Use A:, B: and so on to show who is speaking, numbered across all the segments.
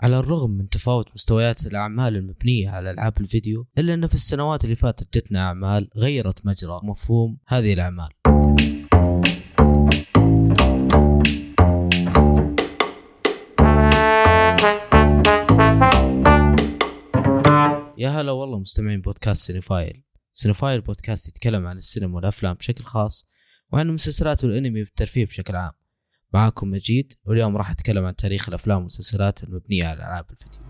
A: على الرغم من تفاوت مستويات الأعمال المبنية على ألعاب الفيديو إلا أن في السنوات اللي فاتت جتنا أعمال غيرت مجرى مفهوم هذه الأعمال. يا هلا والله مستمعين بودكاست سينيفايل. سينيفايل بودكاست يتكلم عن السينما والأفلام بشكل خاص وعن المسلسلات والأنمي والترفيه بشكل عام. معاكم مجيد. واليوم راح أتكلم عن تاريخ الأفلام والمسلسلات المبنية على ألعاب الفيديو.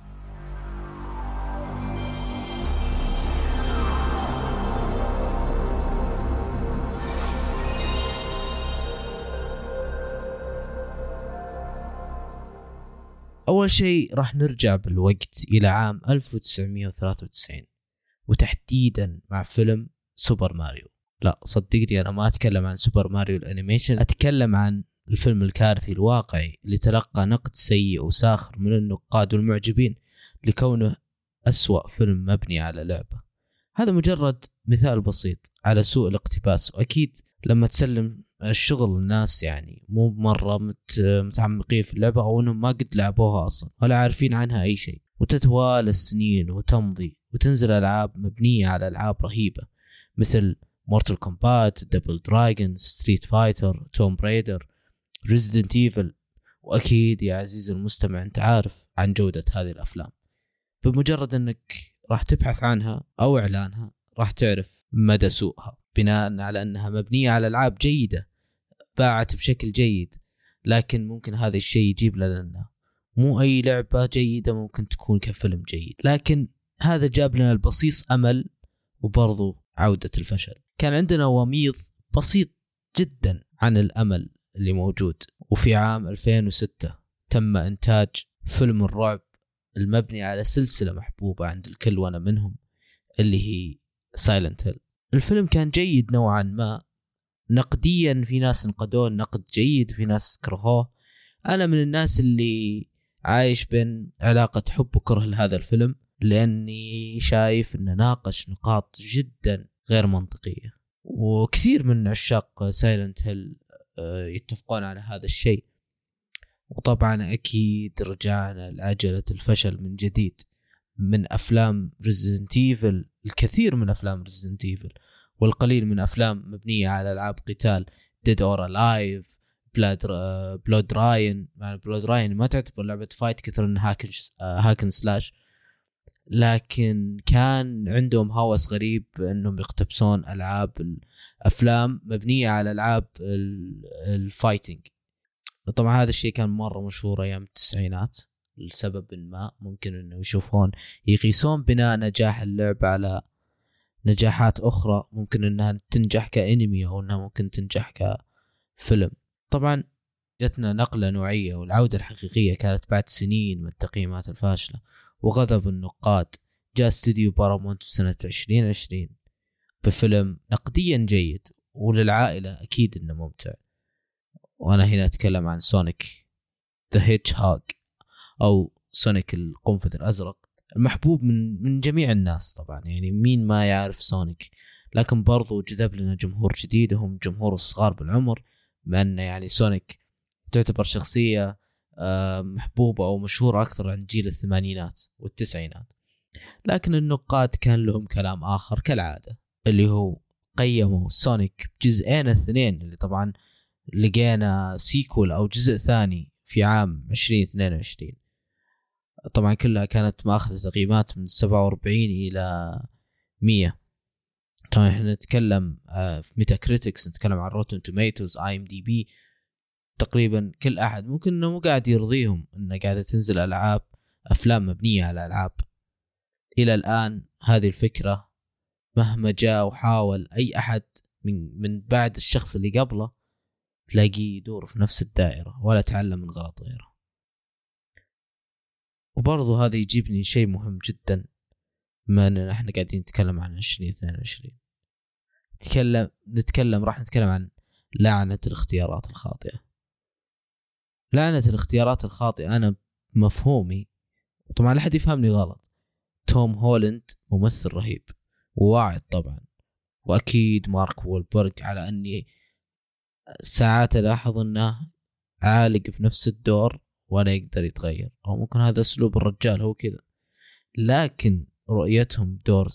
A: أول شيء راح نرجع بالوقت إلى عام 1993 وتحديدا مع فيلم سوبر ماريو. لا صدقني أنا ما أتكلم عن سوبر ماريو ال animation أتكلم عن الفيلم الكارثي الواقعي اللي تلقى نقد سيء وساخر من النقاد والمعجبين لكونه أسوأ فيلم مبني على لعبة. هذا مجرد مثال بسيط على سوء الاقتباس وأكيد لما تسلم الشغل الناس يعني مو مرة مت متعمقين في اللعبة أو أنهم ما قد لعبوها أصلا ولا عارفين عنها أي شيء. وتتوالى السنين وتمضي وتنزل ألعاب مبنية على ألعاب رهيبة مثل Mortal Kombat Double Dragon Street Fighter Tomb Raider Resident Evil وأكيد يا عزيزي المستمع أنت عارف عن جودة هذه الأفلام. بمجرد إنك راح تبحث عنها أو إعلانها راح تعرف مدى سوءها. بناء على أنها مبنية على ألعاب جيدة باعت بشكل جيد. لكن ممكن هذا الشيء يجيب لنا مو أي لعبة جيدة ممكن تكون كفيلم جيد. لكن هذا جاب لنا البصيص أمل وبرضو عودة الفشل. كان عندنا وميض بسيط جدا عن الأمل. اللي موجود. وفي عام 2006 تم إنتاج فيلم الرعب المبني على سلسلة محبوبة عند الكل وأنا منهم اللي هي سايلنت هيل الفيلم كان جيد نوعا ما. نقديا في ناس انقدوه نقد جيد في ناس كرهوه. أنا من الناس اللي عايش بين علاقة حب وكره لهذا الفيلم لأني شايف أنه ناقش نقاط جدا غير منطقية. وكثير من عشاق Silent Hill يتفقون على هذا الشيء. وطبعا أكيد رجعنا لعجله الفشل من جديد من أفلام Resident Evil الكثير من أفلام Resident Evil والقليل من أفلام مبنية على ألعاب قتال Dead or Alive Blood BloodRayne BloodRayne ما تعتبر لعبة fight كثر إنها hack and hack and slash لكن كان عندهم هوس غريب إنهم يقتبسون ألعاب الأفلام مبنية على ألعاب ال fighting طبعا هذا الشيء كان مرة مشهور أيام التسعينات لسبب ما ممكن إنه يشوفون. يقيسون بناء نجاح اللعبة على نجاحات أخرى ممكن إنها تنجح كأنمي أو إنها ممكن تنجح كفيلم. طبعا جتنا نقلة نوعية والعودة الحقيقية كانت بعد سنين من التقييمات الفاشلة. وغضب النقاد. جاء استوديو بارامونت في سنة 2020 بفيلم نقديا جيد وللعائلة أكيد إنه ممتع. وأنا هنا أتكلم عن Sonic the Hedgehog أو Sonic القنفذ الأزرق. المحبوب من من جميع الناس طبعا يعني مين ما يعرف Sonic. لكن برضو جذب لنا جمهور جديد هم جمهور الصغار بالعمر بما أن يعني Sonic تعتبر شخصية آه، محبوبة أو مشهورة أكثر عند جيل الثمانينات والتسعينات. لكن النقاد كان لهم كلام آخر كالعادة اللي هو قيموا Sonic بجزئين الاثنين اللي طبعا لقينا sequel أو جزء ثاني في عام 2022 طبعا كلها كانت ماخذة تقييمات من 47 إلى 100 طبعا إحنا نتكلم آه، في Metacritic نتكلم عن Rotten Tomatoes IMDb تقريبا كل أحد. ممكن إنه مو قاعد يرضيهم إنه قاعدة تنزل ألعاب أفلام مبنية على ألعاب. إلى الآن هذه الفكرة مهما جاء وحاول أي أحد من من بعد الشخص اللي قبله تلاقيه يدور في نفس الدائرة ولا تعلم من غلط غيره. وبرضو هذا يجيبني شيء مهم جدا بما إننا إحنا قاعدين نتكلم عن 2022 نتكلم نتكلم راح نتكلم عن لعنة الاختيارات الخاطئة. لعنة الاختيارات الخاطئة. أنا مفهومي. طبعا لا حد يفهمني غلط. توم هولند ممثل رهيب. وواعد طبعا. وأكيد مارك وولبرغ على أني ساعات ألاحظ أنه عالق في نفس الدور ولا يقدر يتغير. أو ممكن هذا أسلوب الرجال هو كذا. لكن رؤيتهم دور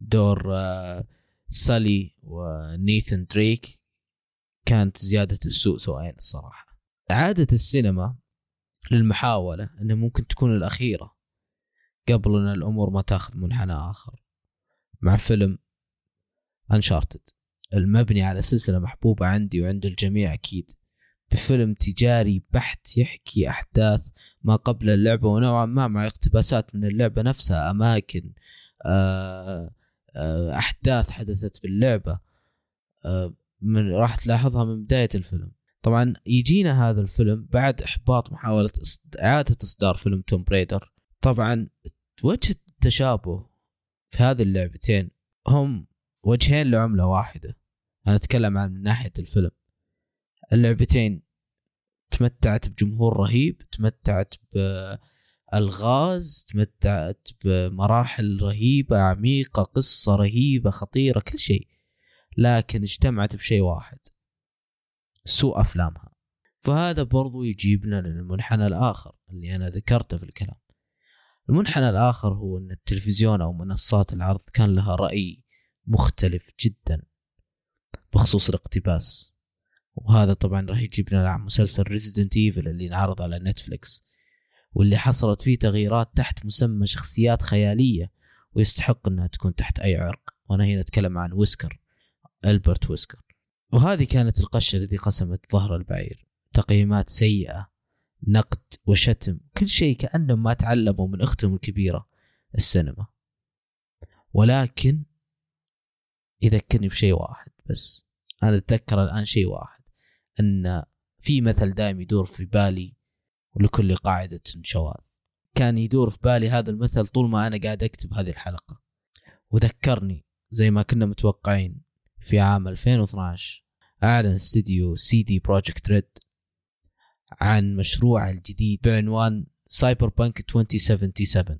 A: دور آه، سالي ونيثن دريك كانت زيادة السوء سوءين الصراحة. عادة السينما للمحاولة أنها ممكن تكون الأخيرة قبل أن الأمور ما تاخذ منحنى آخر مع فيلم أنشارتد المبني على سلسلة محبوبة عندي وعند الجميع أكيد بفيلم تجاري بحت يحكي أحداث ما قبل اللعبة ونوعا ما مع اقتباسات من اللعبة نفسها أماكن آه، آه، أحداث حدثت باللعبة آه، من راح تلاحظها من بداية الفيلم. طبعا يجينا هذا الفيلم بعد إحباط محاولة إعادة إصدار فيلم توم بريدر طبعا وجه التشابه في هذه اللعبتين هم وجهين لعملة واحدة. أنا أتكلم عن من ناحية الفيلم. اللعبتين تمتعت بجمهور رهيب تمتعت بالغاز تمتعت بمراحل رهيبة عميقة قصة رهيبة خطيرة كل شيء. لكن اجتمعت بشيء واحد. سوء أفلامها. فهذا برضو يجيبنا للمنحنى الآخر اللي أنا ذكرته في الكلام. المنحنى الآخر هو أن التلفزيون أو منصات العرض كان لها رأي مختلف جدا بخصوص الاقتباس. وهذا طبعا راح يجيبنا على مسلسل Resident Evil اللي انعرض على Netflix واللي حصلت فيه تغييرات تحت مسمى شخصيات خيالية ويستحق إنها تكون تحت أي عرق. وأنا هنا أتكلم عن ويسكر البرت ويسكر وهذه كانت القشة التي قسمت ظهر البعير. تقييمات سيئة نقد وشتم كل شيء كأنهم ما تعلموا من أختهم الكبيرة السينما. ولكن يذكرني بشيء واحد بس. أنا أتذكر الآن شيء واحد أن في مثل دائم يدور في بالي ولكل قاعدة شواذ. كان يدور في بالي هذا المثل طول ما أنا قاعد أكتب هذه الحلقة. وذكرني زي ما كنا متوقعين. في عام 2012 أعلن استديو CD Projekt Red عن مشروعه الجديد بعنوان Cyberpunk 2077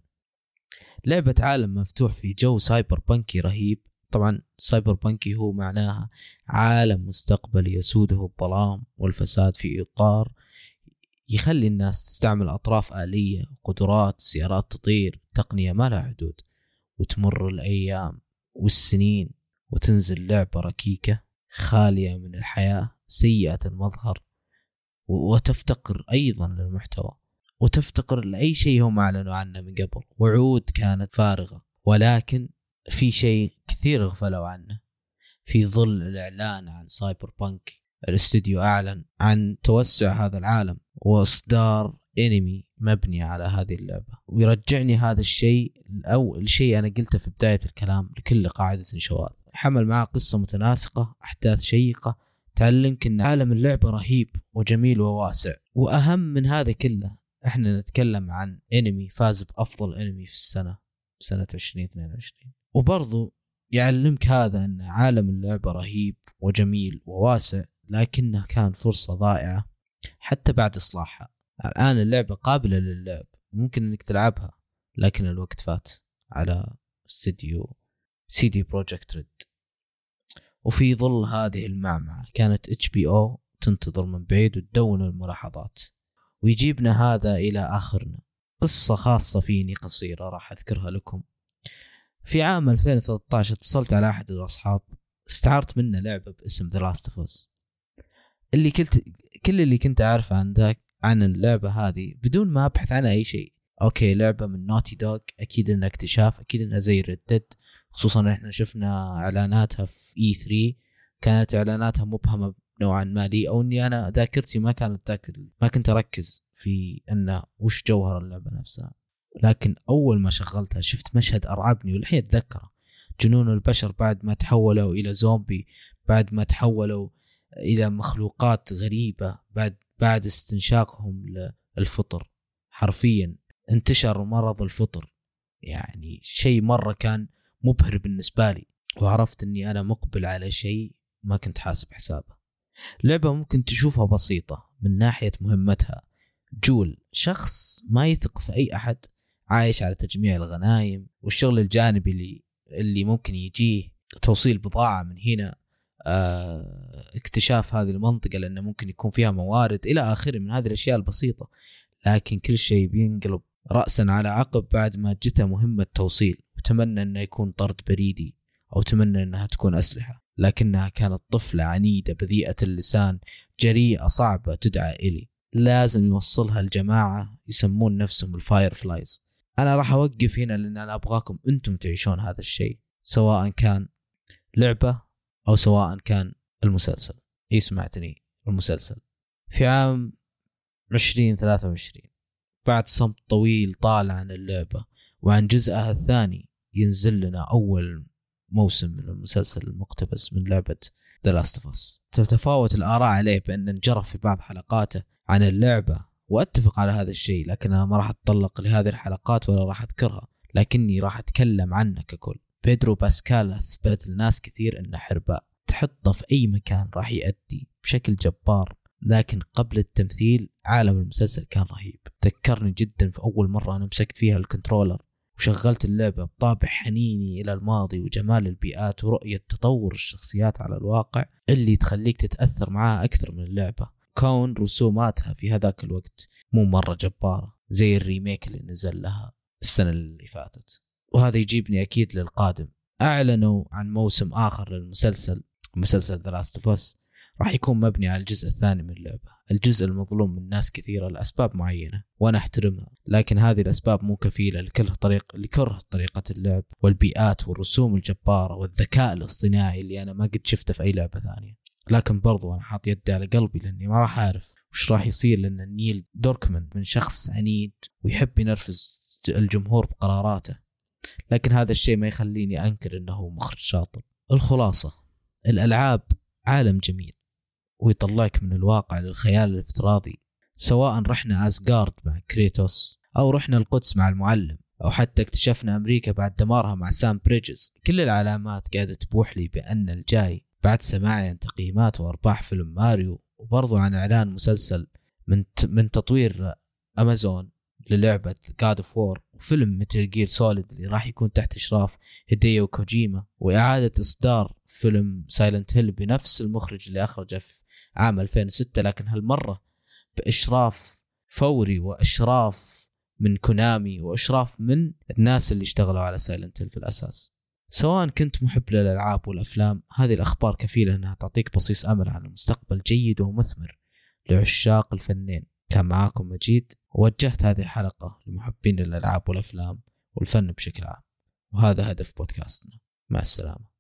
A: لعبة عالم مفتوح في جو سايبر بانكي رهيب. طبعا سايبر بانكي هو معناها عالم مستقبلي يسوده الظلام والفساد في إطار يخلي الناس تستعمل أطراف آلية وقدرات سيارات تطير تقنية ما لها حدود وتمر الأيام والسنين. وتنزل لعبة ركيكة خالية من الحياة سيئة المظهر وتفتقر أيضا للمحتوى وتفتقر لأي شيء هم أعلنوا عنه من قبل. وعود كانت فارغة ولكن في شيء كثير غفلوا عنه. في ظل الإعلان عن سايبر بانك الاستوديو أعلن عن توسع هذا العالم وإصدار انمي مبني على هذه اللعبة. ويرجعني هذا الشيء أو الشيء أنا قلته في بداية الكلام لكل قاعدة شواذ. حمل معه قصة متناسقة أحداث شيقة تعلمك أن عالم اللعبة رهيب وجميل وواسع. وأهم من هذا كله إحنا نتكلم عن انمي فاز بأفضل انمي في السنة سنة 2022 وبرضو يعلمك هذا أن عالم اللعبة رهيب وجميل وواسع لكنه كان فرصة ضائعة حتى بعد إصلاحها. الآن اللعبة قابلة للعب ممكن أنك تلعبها لكن الوقت فات على استديو CD Projekt Red. وفي ظل هذه المعمعة كانت HBO تنتظر من بعيد وتدون الملاحظات. ويجيبنا هذا إلى آخرنا. قصة خاصة فيني قصيرة راح أذكرها لكم. في عام 2013 اتصلت على أحد الأصحاب. استعرت منه لعبة باسم The Last of Us اللي كنت كل اللي كنت أعرفه عن ذاك عن اللعبة هذه بدون ما أبحث عنها أي شيء. Okay لعبة من Naughty Dog أكيد إنها اكتشاف أكيد إنها زي ريد خصوصا إحنا شفنا إعلاناتها في E3 كانت إعلاناتها مبهمة نوعا ما لي أو إني أنا ذاكرتي ما كانت ذاك ما كنت أركز في انه وش جوهر اللعبة نفسها. لكن أول ما شغلتها شفت مشهد أرعبني والحين أتذكره. جنون البشر بعد ما تحولوا إلى زومبي بعد ما تحولوا إلى مخلوقات غريبة بعد بعد استنشاقهم للفطر حرفيا انتشر مرض الفطر. يعني شيء مرة كان مبهر بالنسبة لي وعرفت إني أنا مقبل على شيء ما كنت حاسب حسابه. لعبة ممكن تشوفها بسيطة من ناحية مهمتها. جول شخص ما يثق في أي أحد عايش على تجميع الغنايم والشغل الجانبي اللي اللي ممكن يجيه توصيل بضاعة من هنا آه، اكتشاف هذه المنطقة لأنه ممكن يكون فيها موارد إلى آخره من هذه الأشياء البسيطة. لكن كل شيء بينقلب رأسا على عقب بعد ما جته مهمة توصيل. وتمنى أنه يكون طرد بريدي أو تمنى أنها تكون أسلحة. لكنها كانت طفلة عنيدة بذيئة اللسان جريئة صعبة تدعى Ellie. لازم يوصلها الجماعة يسمون نفسهم ال Fireflies أنا راح أوقف هنا لأن أنا أبغاكم أنتم تعيشون هذا الشيء سواء كان لعبة أو سواء كان المسلسل. إي سمعتني المسلسل. في عام 2023 بعد صمت طويل طال عن اللعبة وعن جزءها الثاني ينزل لنا أول موسم من المسلسل المقتبس من لعبة The Last of Us تتفاوت الآراء عليه بأن انجرف في بعض حلقاته عن اللعبة وأتفق على هذا الشيء لكن أنا ما راح أتطرق لهذه الحلقات ولا راح أذكرها لكني راح أتكلم عنه ككل. بيدرو باسكال أثبت لناس كثير أنه حرباء. تحطه في أي مكان راح يأدي بشكل جبار لكن قبل التمثيل عالم المسلسل كان رهيب. ذكرني جدا في أول مرة أنا مسكت فيها ال controller. وشغلت اللعبة بطابع حنيني إلى الماضي وجمال البيئات ورؤية تطور الشخصيات على الواقع اللي تخليك تتأثر معاها أكثر من اللعبة. كون رسوماتها في هذاك الوقت مو مرة جبارة زي ال remake اللي نزل لها السنة اللي فاتت. وهذا يجيبني أكيد للقادم. أعلنوا عن موسم آخر للمسلسل مسلسل The Last of Us راح يكون مبني على الجزء الثاني من اللعبة. الجزء المظلوم من ناس كثيرة لأسباب معينة وأنا أحترمها. لكن هذه الأسباب مو كفيلة لكره طريق لكره طريقة اللعب والبيئات والرسوم الجبارة والذكاء الاصطناعي اللي أنا ما قد شفته في أي لعبة ثانية. لكن برضو أنا حاط يدي على قلبي لأني ما راح أعرف وش راح يصير لأن نيل دراكمان من شخص عنيد ويحب ينرفز الجمهور بقراراته. لكن هذا الشيء ما يخليني أنكر أنه مخرج شاطر. الخلاصة. الألعاب عالم جميل. ويطلعك من الواقع للخيال الافتراضي سواء رحنا اسجارد مع كريتوس أو رحنا القدس مع المعلم أو حتى اكتشفنا أمريكا بعد دمارها مع سام بريدجز كل العلامات قاعدة تبوح لي بأن الجاي بعد سماعي عن تقييمات وأرباح فيلم ماريو وبرضو عن إعلان مسلسل من من تطوير امازون للعبة God of War وفيلم Metal Gear Solid اللي راح يكون تحت إشراف هيديو كوجيما وإعادة إصدار فيلم Silent Hill بنفس المخرج اللي أخرجه في عام 2006 لكن هالمرة بإشراف فوري وإشراف من كونامي وإشراف من الناس اللي اشتغلوا على Silent في الأساس. سواء كنت محب للألعاب والأفلام هذه الأخبار كفيلة أنها تعطيك بصيص أمل عن المستقبل جيد ومثمر لعشاق الفنين. كان معاكم مجيد ووجهت هذه الحلقة لمحبين الألعاب والأفلام والفن بشكل عام. وهذا هدف بودكاستنا. مع السلامة.